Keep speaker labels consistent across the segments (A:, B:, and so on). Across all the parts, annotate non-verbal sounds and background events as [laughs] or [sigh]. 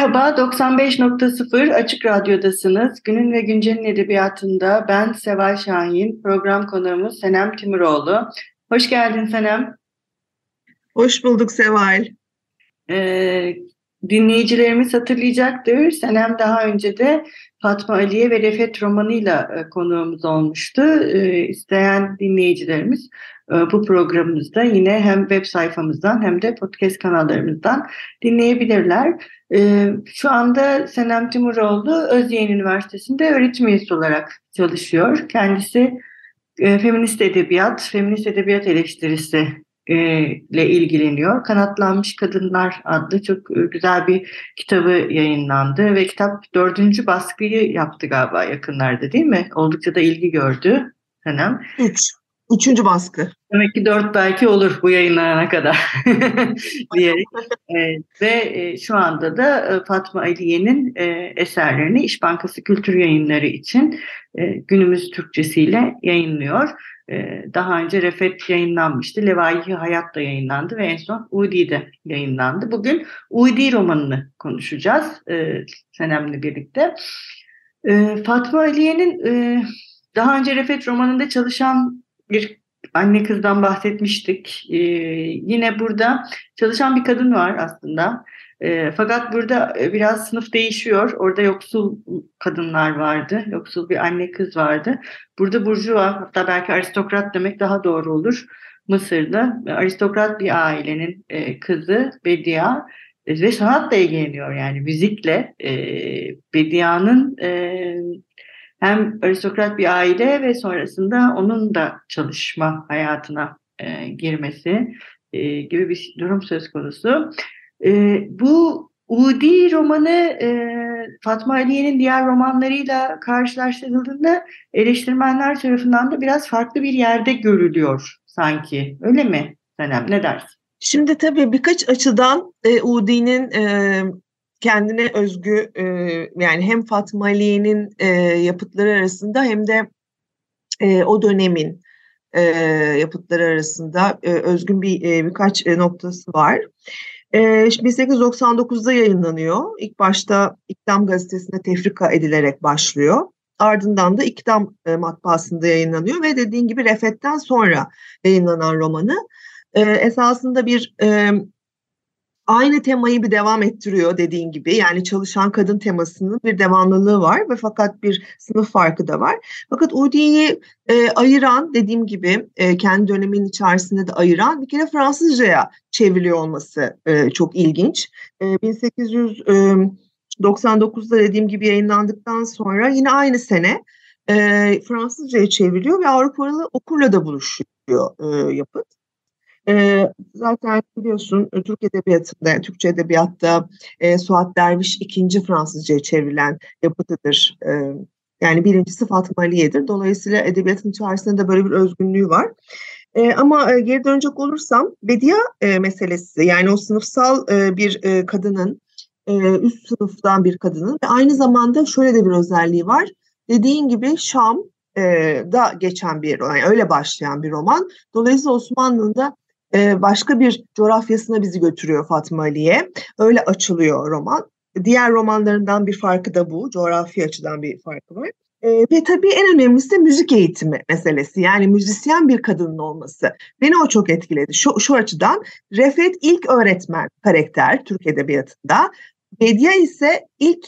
A: Merhaba, 95.0 Açık Radyo'dasınız. Günün ve Güncel'in edebiyatında ben Seval Şahin, program konuğumuz Senem Timuroğlu. Hoş geldin Senem.
B: Hoş bulduk Seval.
A: Ee, dinleyicilerimiz hatırlayacaktır. Senem daha önce de Fatma Aliye ve Refet romanıyla e, konuğumuz olmuştu. Ee, isteyen dinleyicilerimiz e, bu programımızda yine hem web sayfamızdan hem de podcast kanallarımızdan dinleyebilirler. Ee, şu anda Senem Timuroğlu Özyeğin Üniversitesi'nde öğretim üyesi olarak çalışıyor. Kendisi e, feminist edebiyat, feminist edebiyat eleştirisi e, ile ilgileniyor. Kanatlanmış Kadınlar adlı çok güzel bir kitabı yayınlandı ve kitap dördüncü baskıyı yaptı galiba yakınlarda değil mi? Oldukça da ilgi gördü Senem.
B: Üç. Üçüncü baskı.
A: Demek ki dört belki olur bu yayınlanana kadar [laughs] diyerek. [laughs] e, ve e, şu anda da e, Fatma Aliye'nin e, eserlerini İş Bankası Kültür Yayınları için e, günümüz Türkçesiyle yayınlıyor. E, daha önce Refet yayınlanmıştı. Levayi Hayat da yayınlandı ve en son Udi de yayınlandı. Bugün Udi romanını konuşacağız e, Senem'le birlikte. E, Fatma Aliye'nin e, daha önce Refet romanında çalışan bir anne kızdan bahsetmiştik. Ee, yine burada çalışan bir kadın var aslında. E, fakat burada biraz sınıf değişiyor. Orada yoksul kadınlar vardı. Yoksul bir anne kız vardı. Burada burjuva hatta belki aristokrat demek daha doğru olur. Mısır'da aristokrat bir ailenin e, kızı Bedia e, ve sanatla ilgileniyor yani müzikle. E, Bedia'nın e, hem aristokrat bir aile ve sonrasında onun da çalışma hayatına e, girmesi e, gibi bir durum söz konusu. E, bu Udi romanı e, Fatma Aliye'nin diğer romanlarıyla karşılaştırıldığında eleştirmenler tarafından da biraz farklı bir yerde görülüyor sanki. Öyle mi Senem? Ne dersin?
B: Şimdi tabii birkaç açıdan e, Udi'nin e, kendine özgü e, yani hem Fatma Aliye'nin e, yapıtları arasında hem de e, o dönemin e, yapıtları arasında e, özgün bir e, birkaç e, noktası var. E, 1899'da yayınlanıyor. İlk başta İktam gazetesine tefrika edilerek başlıyor. Ardından da İktam e, matbaasında yayınlanıyor ve dediğin gibi Refet'ten sonra yayınlanan romanı e, esasında bir e, aynı temayı bir devam ettiriyor dediğin gibi. Yani çalışan kadın temasının bir devamlılığı var ve fakat bir sınıf farkı da var. Fakat Udi'yi e, ayıran dediğim gibi e, kendi dönemin içerisinde de ayıran bir kere Fransızcaya çevriliyor olması e, çok ilginç. E, 1899'da dediğim gibi yayınlandıktan sonra yine aynı sene e, Fransızcaya çevriliyor ve Avrupalı okurla da buluşuyor e, yapıt. E, zaten biliyorsun e, Türk Edebiyatı'nda, Türkçe Edebiyat'ta e, Suat Derviş ikinci Fransızca'ya çevrilen yapıtıdır. E, yani birincisi Fatma Aliye'dir. Dolayısıyla edebiyatın içerisinde de böyle bir özgünlüğü var. E, ama e, geri dönecek olursam Bedia e, meselesi yani o sınıfsal e, bir e, kadının e, üst sınıftan bir kadının ve aynı zamanda şöyle de bir özelliği var. Dediğin gibi Şam e, da geçen bir yani öyle başlayan bir roman. Dolayısıyla Osmanlı'nın da başka bir coğrafyasına bizi götürüyor Fatma Ali'ye. Öyle açılıyor roman. Diğer romanlarından bir farkı da bu. Coğrafi açıdan bir farkı var. E, ve tabii en önemlisi de müzik eğitimi meselesi. Yani müzisyen bir kadının olması. Beni o çok etkiledi. Şu, şu açıdan Refet ilk öğretmen karakter Türk Edebiyatı'nda. Bedia ise ilk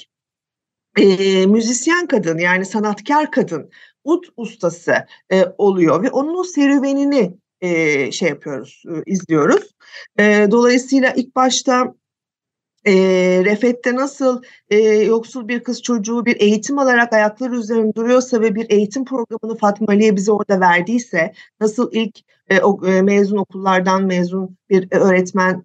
B: e, müzisyen kadın yani sanatkar kadın, ut ustası e, oluyor ve onun o serüvenini e, şey yapıyoruz, e, izliyoruz. E, dolayısıyla ilk başta e, Refet'te nasıl e, yoksul bir kız çocuğu bir eğitim alarak ayakları üzerinde duruyorsa ve bir eğitim programını Fatma Ali'ye bize orada verdiyse, nasıl ilk e, o, e, mezun okullardan mezun bir öğretmen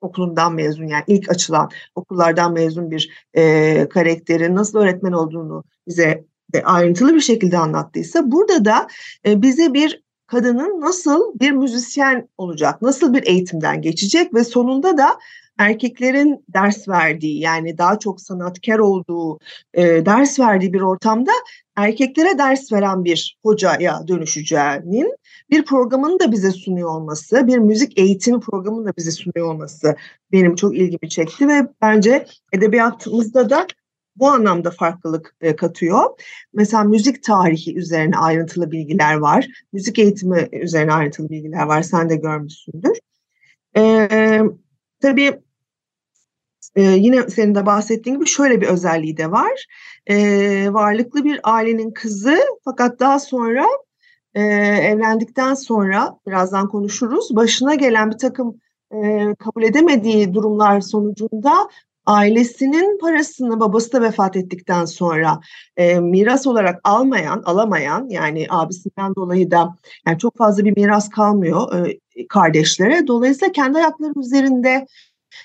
B: okulundan mezun yani ilk açılan okullardan mezun bir e, karakterin nasıl öğretmen olduğunu bize e, ayrıntılı bir şekilde anlattıysa burada da e, bize bir kadının nasıl bir müzisyen olacak, nasıl bir eğitimden geçecek ve sonunda da erkeklerin ders verdiği yani daha çok sanatkar olduğu e, ders verdiği bir ortamda erkeklere ders veren bir hocaya dönüşeceğinin bir programını da bize sunuyor olması, bir müzik eğitimi programını da bize sunuyor olması benim çok ilgimi çekti ve bence edebiyatımızda da bu anlamda farklılık e, katıyor. Mesela müzik tarihi üzerine ayrıntılı bilgiler var. Müzik eğitimi üzerine ayrıntılı bilgiler var. Sen de görmüşsündür. E, tabii e, yine senin de bahsettiğin gibi şöyle bir özelliği de var. E, varlıklı bir ailenin kızı fakat daha sonra e, evlendikten sonra birazdan konuşuruz. Başına gelen bir takım e, kabul edemediği durumlar sonucunda ailesinin parasını babası da vefat ettikten sonra e, miras olarak almayan, alamayan yani abisinden dolayı da yani çok fazla bir miras kalmıyor e, kardeşlere. Dolayısıyla kendi ayakları üzerinde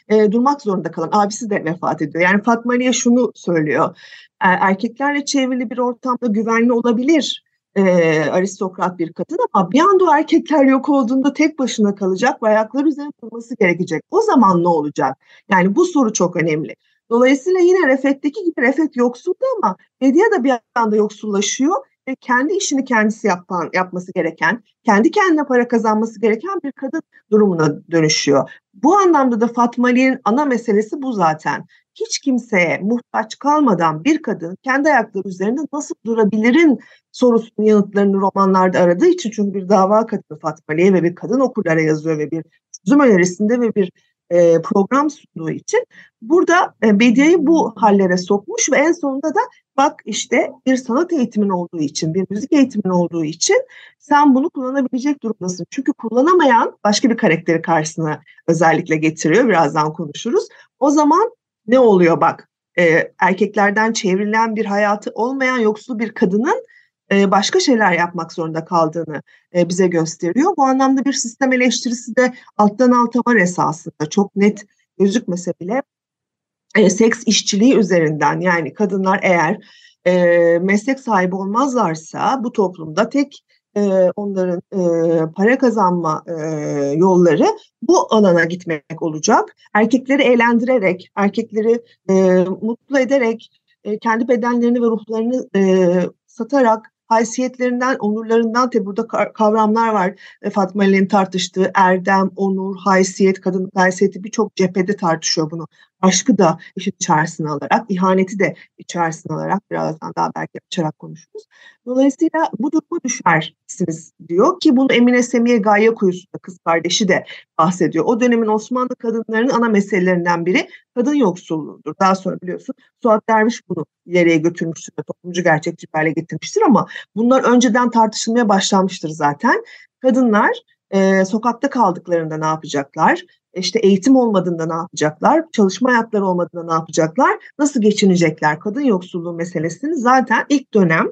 B: e, durmak zorunda kalan abisi de vefat ediyor. Yani Fatma Aliye şunu söylüyor. E, erkeklerle çevrili bir ortamda güvenli olabilir e, aristokrat bir kadın ama bir anda o erkekler yok olduğunda tek başına kalacak ve ayakları üzerinde durması gerekecek. O zaman ne olacak? Yani bu soru çok önemli. Dolayısıyla yine Refet'teki gibi Refet yoksuldu ama Medya da bir anda yoksullaşıyor ve kendi işini kendisi yapan, yapması gereken, kendi kendine para kazanması gereken bir kadın durumuna dönüşüyor. Bu anlamda da Fatma Ali'nin ana meselesi bu zaten. Hiç kimseye muhtaç kalmadan bir kadın kendi ayakları üzerinde nasıl durabilirin sorusunun yanıtlarını romanlarda aradığı için çünkü bir dava kadını Fatma Ali'ye ve bir kadın okurlara yazıyor ve bir çözüm önerisinde ve bir e, program sunduğu için burada e, Bediye'yi bu hallere sokmuş ve en sonunda da bak işte bir sanat eğitimin olduğu için, bir müzik eğitimin olduğu için sen bunu kullanabilecek durumdasın. Çünkü kullanamayan başka bir karakteri karşısına özellikle getiriyor. Birazdan konuşuruz. O zaman ne oluyor bak? E, erkeklerden çevrilen bir hayatı olmayan yoksul bir kadının başka şeyler yapmak zorunda kaldığını e, bize gösteriyor. Bu anlamda bir sistem eleştirisi de alttan alta var esasında. Çok net gözükmese bile e, seks işçiliği üzerinden yani kadınlar eğer meslek sahibi olmazlarsa bu toplumda tek onların para kazanma yolları bu alana gitmek olacak. Erkekleri eğlendirerek, erkekleri mutlu ederek, kendi bedenlerini ve ruhlarını satarak haysiyetlerinden, onurlarından tabi burada kavramlar var. E, Fatma Ali'nin tartıştığı erdem, onur, haysiyet, kadın haysiyeti birçok cephede tartışıyor bunu aşkı da işin içerisine alarak, ihaneti de içerisine alarak birazdan daha belki açarak konuşuruz. Dolayısıyla bu duruma düşersiniz diyor ki bunu Emine Semiye Gaye Kuyusu'da kız kardeşi de bahsediyor. O dönemin Osmanlı kadınlarının ana meselelerinden biri kadın yoksulluğudur. Daha sonra biliyorsun Suat Derviş bunu ileriye götürmüştür ve toplumcu gerçekçi hale getirmiştir ama bunlar önceden tartışılmaya başlanmıştır zaten. Kadınlar e, sokakta kaldıklarında ne yapacaklar? İşte eğitim olmadığında ne yapacaklar, çalışma hayatları olmadığında ne yapacaklar, nasıl geçinecekler kadın yoksulluğu meselesini? Zaten ilk dönem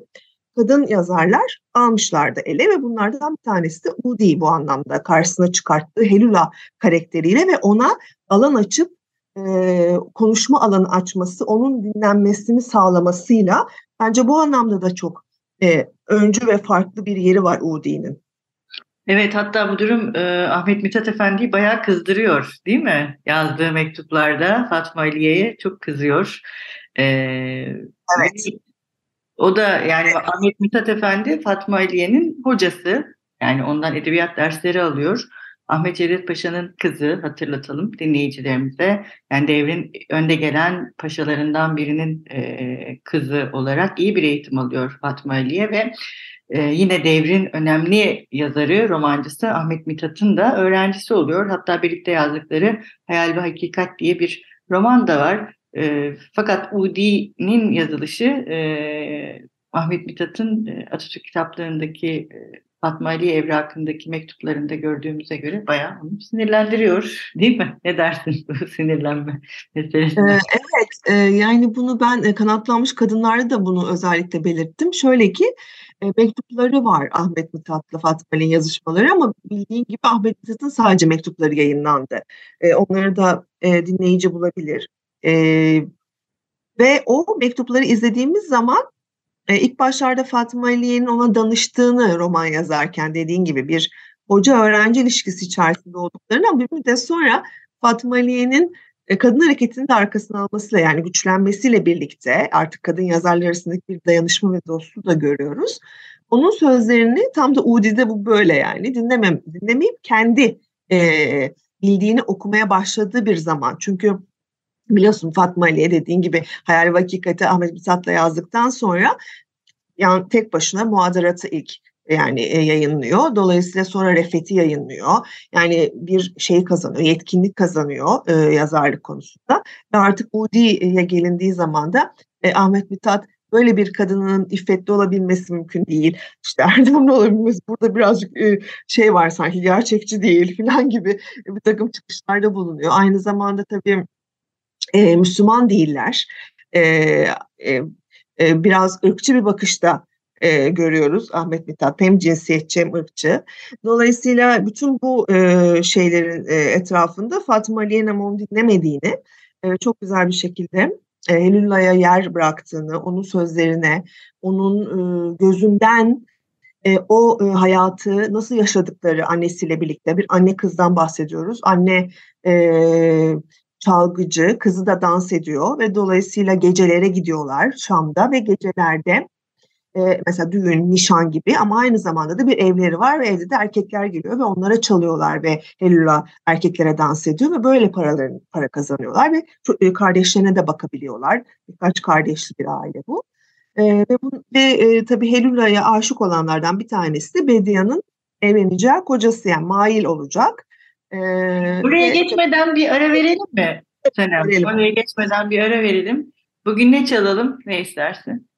B: kadın yazarlar almışlardı ele ve bunlardan bir tanesi de Udi bu anlamda karşısına çıkarttığı Helula karakteriyle ve ona alan açıp e, konuşma alanı açması, onun dinlenmesini sağlamasıyla bence bu anlamda da çok e, öncü ve farklı bir yeri var Udi'nin.
A: Evet hatta bu durum e, Ahmet Mithat Efendi'yi bayağı kızdırıyor değil mi? Yazdığı mektuplarda Fatma Aliye'ye çok kızıyor.
B: E, evet.
A: O da yani Ahmet Mithat Efendi Fatma Aliye'nin hocası. Yani ondan edebiyat dersleri alıyor. Ahmet Cevdet Paşa'nın kızı hatırlatalım dinleyicilerimize. Yani devrin önde gelen paşalarından birinin e, kızı olarak iyi bir eğitim alıyor Fatma Aliye ve ee, yine devrin önemli yazarı, romancısı Ahmet Mithat'ın da öğrencisi oluyor. Hatta birlikte yazdıkları Hayal ve Hakikat diye bir roman da var. E, fakat Udi'nin yazılışı e, Ahmet Mithat'ın e, Atatürk kitaplarındaki e, Fatma Ali evrakındaki mektuplarında gördüğümüze göre bayağı onu sinirlendiriyor [laughs] değil mi? Ne dersin bu sinirlenme meselesine?
B: Ee, evet e, yani bunu ben e, kanatlanmış kadınlarda da bunu özellikle belirttim. Şöyle ki e, mektupları var Ahmet Mithat'la Fatma Ali'nin yazışmaları ama bildiğin gibi Ahmet Mithat'ın sadece mektupları yayınlandı. E, onları da e, dinleyici bulabilir. E, ve o mektupları izlediğimiz zaman ilk başlarda Fatma Aliye'nin ona danıştığını roman yazarken dediğin gibi bir hoca-öğrenci ilişkisi içerisinde olduklarını ama bir müddet sonra Fatma Aliye'nin e, kadın hareketinin de arkasına almasıyla yani güçlenmesiyle birlikte artık kadın yazarlar arasındaki bir dayanışma ve dostluğu da görüyoruz. Onun sözlerini tam da Udi'de bu böyle yani dinlemem, dinlemeyip kendi e, bildiğini okumaya başladığı bir zaman. Çünkü biliyorsun Fatma Ali'ye dediğin gibi Hayal ve Hakikati Ahmet Mithat'la yazdıktan sonra yani tek başına muadaratı ilk yani e, yayınlıyor. Dolayısıyla sonra Refet'i yayınlıyor. Yani bir şey kazanıyor, yetkinlik kazanıyor e, yazarlık konusunda. Ve artık Udi'ye gelindiği zaman da e, Ahmet Mithat böyle bir kadının iffetli olabilmesi mümkün değil. İşte [laughs] erdemli olabilmesi burada birazcık e, şey var sanki gerçekçi değil [laughs] falan gibi bir takım çıkışlarda bulunuyor. Aynı zamanda tabii e, Müslüman değiller. E, e, e, biraz ırkçı bir bakışta e, görüyoruz Ahmet Mithat hem cinsiyetçi hem ırkçı. Dolayısıyla bütün bu e, şeylerin e, etrafında Fatıma Aliye Namon dinlemediğini e, çok güzel bir şekilde e, Helula'ya yer bıraktığını, onun sözlerine, onun e, gözünden e, o e, hayatı nasıl yaşadıkları annesiyle birlikte bir anne kızdan bahsediyoruz. Anne e, çalgıcı, kızı da dans ediyor ve dolayısıyla gecelere gidiyorlar Şam'da ve gecelerde e, mesela düğün, nişan gibi ama aynı zamanda da bir evleri var ve evde de erkekler geliyor ve onlara çalıyorlar ve Helula erkeklere dans ediyor ve böyle paraların para kazanıyorlar ve e, kardeşlerine de bakabiliyorlar. Birkaç kardeşli bir aile bu. E, ve bu ve e, tabii Helula'ya aşık olanlardan bir tanesi de Bedia'nın evleneceği kocası yani Mail olacak.
A: Ee, Buraya ve, geçmeden bir ara verelim mi? Verelim. Oraya geçmeden bir ara verelim. Bugün ne çalalım? Ne istersin?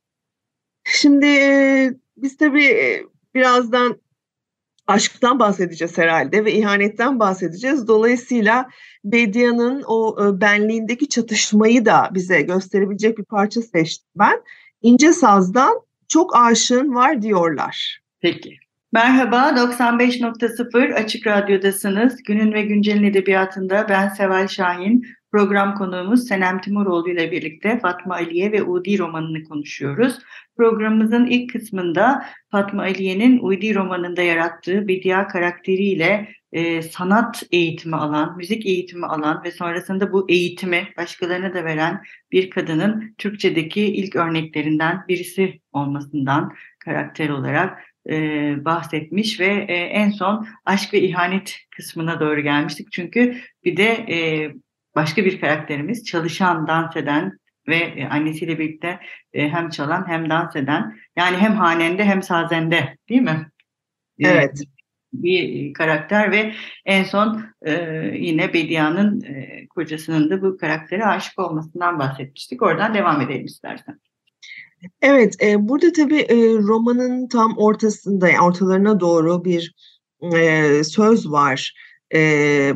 B: Şimdi e, biz tabii e, birazdan aşktan bahsedeceğiz herhalde ve ihanetten bahsedeceğiz. Dolayısıyla Bedia'nın o e, benliğindeki çatışmayı da bize gösterebilecek bir parça seçtim ben. İnce Saz'dan çok aşığın var diyorlar.
A: Peki. Merhaba, 95.0 Açık Radyo'dasınız. Günün ve Güncel'in edebiyatında ben Seval Şahin. Program konuğumuz Senem Timuroğlu ile birlikte Fatma Aliye ve Udi romanını konuşuyoruz. Programımızın ilk kısmında Fatma Aliye'nin Udi romanında yarattığı Bedia karakteriyle e, sanat eğitimi alan, müzik eğitimi alan ve sonrasında bu eğitimi başkalarına da veren bir kadının Türkçedeki ilk örneklerinden birisi olmasından karakter olarak e, bahsetmiş ve e, en son aşk ve ihanet kısmına doğru gelmiştik. Çünkü bir de e, başka bir karakterimiz çalışan, dans eden ve e, annesiyle birlikte e, hem çalan hem dans eden yani hem hanende hem sazende değil mi?
B: Evet.
A: Bir karakter ve en son e, yine Bedia'nın e, kocasının da bu karaktere aşık olmasından bahsetmiştik. Oradan devam edelim istersen.
B: Evet, e, burada tabii e, romanın tam ortasında, ortalarına doğru bir e, söz var. E,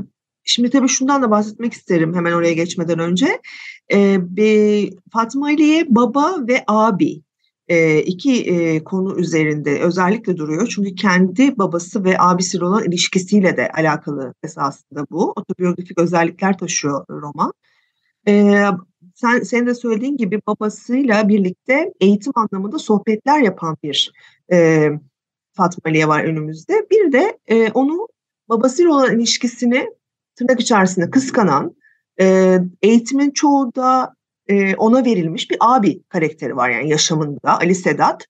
B: şimdi tabii şundan da bahsetmek isterim hemen oraya geçmeden önce. E, bir, Fatma Ali'ye baba ve abi e, iki e, konu üzerinde özellikle duruyor. Çünkü kendi babası ve abisiyle olan ilişkisiyle de alakalı esasında bu. Otobiyografik özellikler taşıyor roman. E, sen senin de söylediğin gibi babasıyla birlikte eğitim anlamında sohbetler yapan bir e, Fatma Aliye var önümüzde. Bir de e, onu babasıyla olan ilişkisini tırnak içerisinde kıskanan, e, eğitimin çoğu da e, ona verilmiş bir abi karakteri var yani yaşamında Ali Sedat.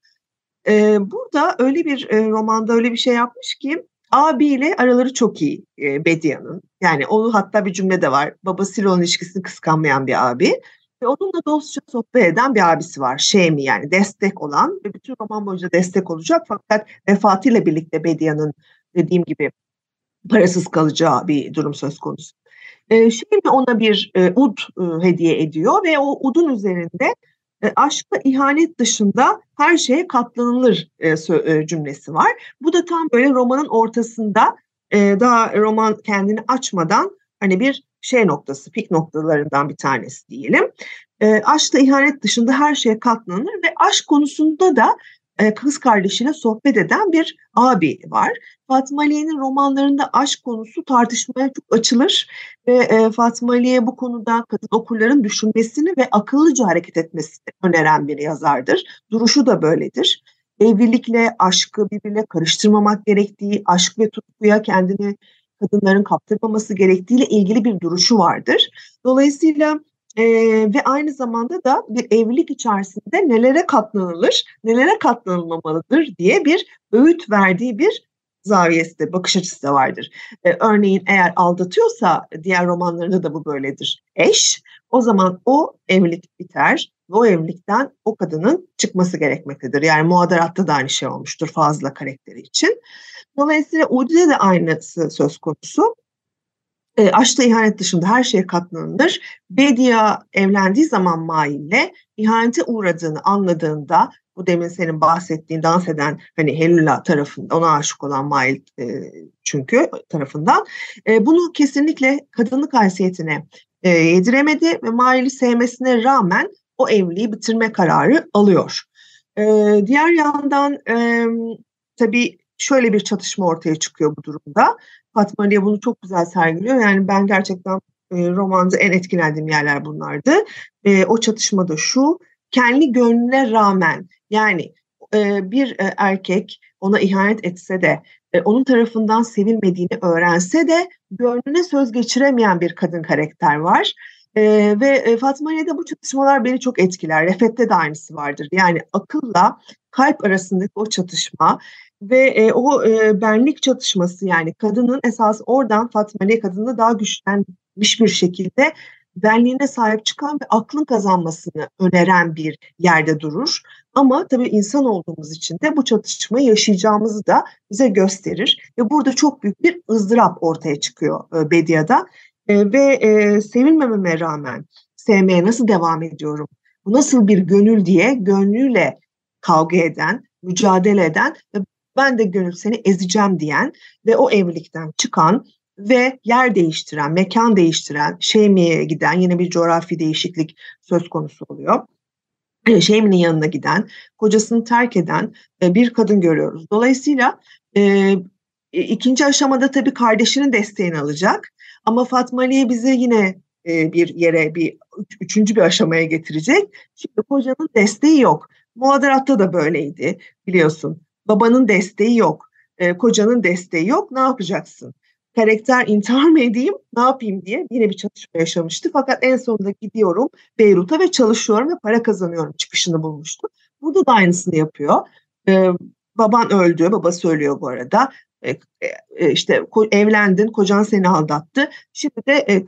B: E, burada öyle bir e, romanda öyle bir şey yapmış ki abiyle araları çok iyi e, Bedia'nın. Yani onu hatta bir cümle de var. Babasıyla olan ilişkisini kıskanmayan bir abi. Ve onunla dostça sohbet eden bir abisi var. Şemi yani destek olan ve bütün roman boyunca destek olacak. Fakat vefatıyla birlikte Bedia'nın dediğim gibi parasız kalacağı bir durum söz konusu. E, Şemi ona bir e, ud e, hediye ediyor ve o udun üzerinde e, aşkla ihanet dışında her şeye katlanılır e, e, cümlesi var. Bu da tam böyle romanın ortasında e, daha roman kendini açmadan hani bir şey noktası, pik noktalarından bir tanesi diyelim. E, aşkla ihanet dışında her şeye katlanır ve aşk konusunda da e, kız kardeşiyle sohbet eden bir abi var. Fatma Aliye'nin romanlarında aşk konusu tartışmaya çok açılır ve e, Fatma Aliye bu konuda kadın okurların düşünmesini ve akıllıca hareket etmesini öneren bir yazardır. Duruşu da böyledir. Evlilikle aşkı birbirine karıştırmamak gerektiği, aşk ve tutkuya kendini kadınların kaptırmaması gerektiğiyle ilgili bir duruşu vardır. Dolayısıyla e, ve aynı zamanda da bir evlilik içerisinde nelere katlanılır, nelere katlanılmamalıdır diye bir öğüt verdiği bir zaviyesi de, bakış açısı da vardır. E, örneğin eğer aldatıyorsa diğer romanlarında da bu böyledir. Eş, o zaman o evlilik biter ve o evlilikten o kadının çıkması gerekmektedir. Yani muadaratta da aynı şey olmuştur fazla karakteri için. Dolayısıyla Udi'de de aynısı söz konusu. E, aşkla ihanet dışında her şeye katlanılır. Bedia evlendiği zaman Mail'le ihanete uğradığını anladığında bu demin senin bahsettiğin dans eden hani Helula tarafında ona aşık olan Mail e, çünkü tarafından e, bunu kesinlikle kadınlık haysiyetine e, yediremedi ve Mail'i sevmesine rağmen o evliliği bitirme kararı alıyor. E, diğer yandan e, tabii şöyle bir çatışma ortaya çıkıyor bu durumda. Fatma Aliye bunu çok güzel sergiliyor. Yani ben gerçekten e, romanda en etkilendiğim yerler bunlardı. E, o çatışma da şu, kendi gönlüne rağmen yani e, bir e, erkek ona ihanet etse de e, onun tarafından sevilmediğini öğrense de gönlüne söz geçiremeyen bir kadın karakter var. E, ve e, Fatma Aliye'de bu çatışmalar beni çok etkiler. Refet'te de aynısı vardır. Yani akılla kalp arasındaki o çatışma ve e, o e, benlik çatışması yani kadının esas oradan Fatma Aliye kadını daha güçlenmiş bir şekilde benliğine sahip çıkan ve aklın kazanmasını öneren bir yerde durur. Ama tabii insan olduğumuz için de bu çatışmayı yaşayacağımızı da bize gösterir. Ve burada çok büyük bir ızdırap ortaya çıkıyor e, Bedia'da. E, ve e, sevilmememe rağmen sevmeye nasıl devam ediyorum? Bu nasıl bir gönül diye gönlüyle kavga eden, mücadele eden ve ben de gönül seni ezeceğim diyen ve o evlilikten çıkan ve yer değiştiren, mekan değiştiren, Şeymi'ye giden yine bir coğrafi değişiklik söz konusu oluyor. Şeymi'nin yanına giden, kocasını terk eden e, bir kadın görüyoruz. Dolayısıyla e, ikinci aşamada tabii kardeşinin desteğini alacak. Ama Fatma Aliye bize yine e, bir yere, bir üçüncü bir aşamaya getirecek. Şimdi kocanın desteği yok. Muadaratta da böyleydi biliyorsun. Babanın desteği yok. E, kocanın desteği yok. Ne yapacaksın? Karakter intihar mı edeyim, ne yapayım diye yine bir çatışma yaşamıştı. Fakat en sonunda gidiyorum Beyrut'a ve çalışıyorum ve para kazanıyorum çıkışını bulmuştu. Burada da aynısını yapıyor. E, baban öldü, baba söylüyor bu arada. E, e, işte evlendin, kocan seni aldattı. Şimdi de e,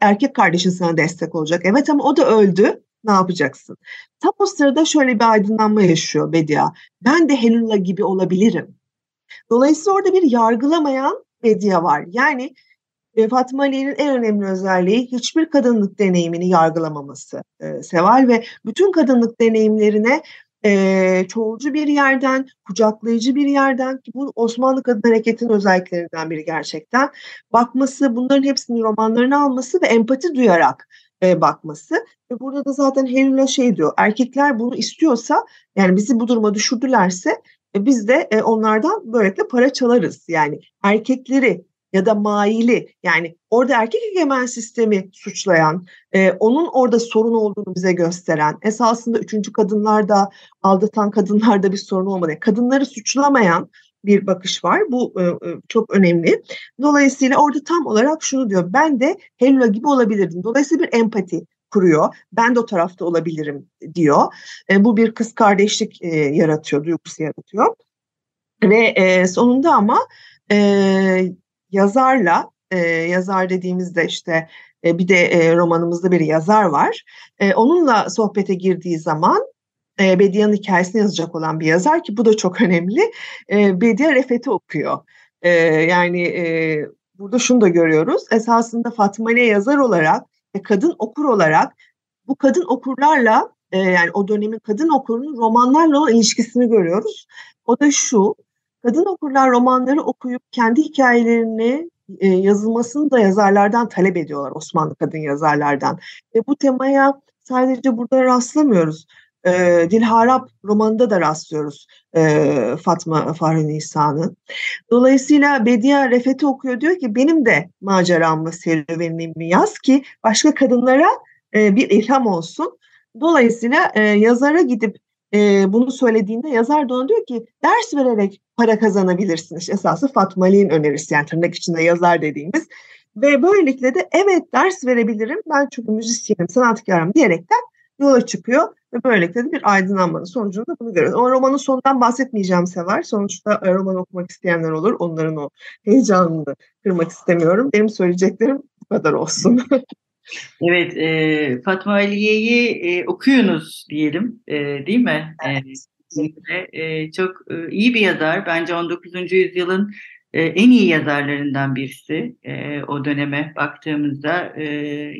B: erkek kardeşin sana destek olacak. Evet ama o da öldü ne yapacaksın? Tam o sırada şöyle bir aydınlanma yaşıyor Bedia. Ben de Helula gibi olabilirim. Dolayısıyla orada bir yargılamayan Bedia var. Yani Fatma Ali'nin en önemli özelliği hiçbir kadınlık deneyimini yargılamaması e, Seval ve bütün kadınlık deneyimlerine e, çoğulcu bir yerden, kucaklayıcı bir yerden ki bu Osmanlı Kadın Hareketi'nin özelliklerinden biri gerçekten bakması, bunların hepsini romanlarına alması ve empati duyarak e, bakması. Ve burada da zaten Helena şey diyor, erkekler bunu istiyorsa yani bizi bu duruma düşürdülerse e, biz de e, onlardan böylelikle para çalarız. Yani erkekleri ya da maili yani orada erkek egemen sistemi suçlayan, e, onun orada sorun olduğunu bize gösteren, esasında üçüncü kadınlarda, aldatan kadınlarda bir sorun olmadı. Kadınları suçlamayan bir bakış var. Bu e, e, çok önemli. Dolayısıyla orada tam olarak şunu diyor. Ben de Helena gibi olabilirdim. Dolayısıyla bir empati kuruyor. Ben de o tarafta olabilirim diyor. E, bu bir kız kardeşlik yaratıyor, duygusu yaratıyor. Ve sonunda ama yazarla, yazar dediğimizde işte bir de romanımızda bir yazar var. Onunla sohbete girdiği zaman e, Bedia'nın hikayesini yazacak olan bir yazar ki bu da çok önemli. E, Bedia Refet'i okuyor. E, yani e, burada şunu da görüyoruz. Esasında Fatma yazar olarak ve kadın okur olarak bu kadın okurlarla e, yani o dönemin kadın okurunun romanlarla olan ilişkisini görüyoruz. O da şu, kadın okurlar romanları okuyup kendi hikayelerini e, yazılmasını da yazarlardan talep ediyorlar Osmanlı kadın yazarlardan. Ve bu temaya sadece burada rastlamıyoruz. E, Dilharap romanında da rastlıyoruz e, Fatma Fahri Nisa'nın. Dolayısıyla Bediye Refet'i okuyor diyor ki benim de maceramı, serüvenimi yaz ki başka kadınlara e, bir ilham olsun. Dolayısıyla e, yazara gidip e, bunu söylediğinde yazar da ona diyor ki ders vererek para kazanabilirsin. İşte esası Fatma Ali'nin önerisi yani tırnak içinde yazar dediğimiz. Ve böylelikle de evet ders verebilirim ben çünkü müzisyenim, sanatkarım diyerekten yola çıkıyor ve böylelikle de bir aydınlanmanın sonucunda bunu görüyoruz. Ama romanın sonundan bahsetmeyeceğim Sever. Sonuçta e, roman okumak isteyenler olur. Onların o heyecanını kırmak istemiyorum. Benim söyleyeceklerim bu kadar olsun. [laughs]
A: evet, e, Fatma Aliye'yi e, okuyunuz diyelim, e, değil mi? Evet. E, e, çok e, iyi bir yazar. Bence 19. yüzyılın e, en iyi yazarlarından birisi e, o döneme baktığımızda. E,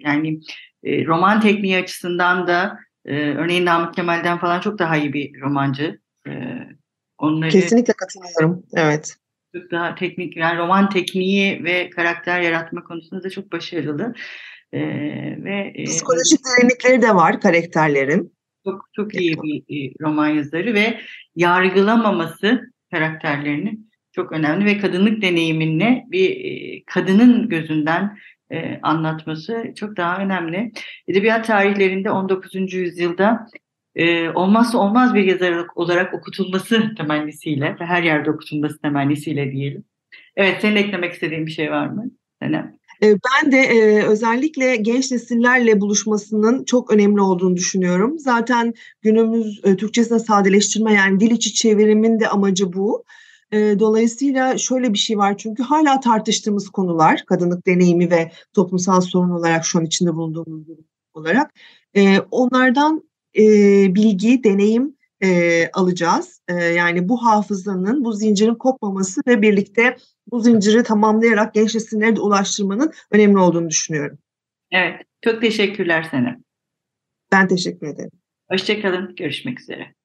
A: yani e, roman tekniği açısından da e, örneğin Namık Kemal'den falan çok daha iyi bir romancı. E,
B: onları Kesinlikle katılıyorum. Evet.
A: Çok daha teknik, yani roman tekniği ve karakter yaratma konusunda da çok başarılı.
B: Ve e, Psikolojik derinlikleri de var karakterlerin.
A: Çok çok iyi bir e, roman yazarı ve yargılamaması karakterlerini çok önemli ve kadınlık deneyimini bir e, kadının gözünden e, anlatması çok daha önemli. Edebiyat tarihlerinde 19. yüzyılda e, olmazsa olmaz bir yazar olarak okutulması temennisiyle ve her yerde okutulması temennisiyle diyelim. Evet, senin eklemek istediğin bir şey var mı? Senem.
B: Ben de e, özellikle genç nesillerle buluşmasının çok önemli olduğunu düşünüyorum. Zaten günümüz e, Türkçesine sadeleştirme yani dil içi çevirimin de amacı bu. E, dolayısıyla şöyle bir şey var çünkü hala tartıştığımız konular kadınlık deneyimi ve toplumsal sorun olarak şu an içinde bulunduğumuz durum olarak e, onlardan e, bilgi, deneyim e, alacağız. E, yani bu hafızanın, bu zincirin kopmaması ve birlikte bu zinciri tamamlayarak genç nesillere de ulaştırmanın önemli olduğunu düşünüyorum.
A: Evet, çok teşekkürler sana.
B: Ben teşekkür ederim.
A: Hoşçakalın, görüşmek üzere.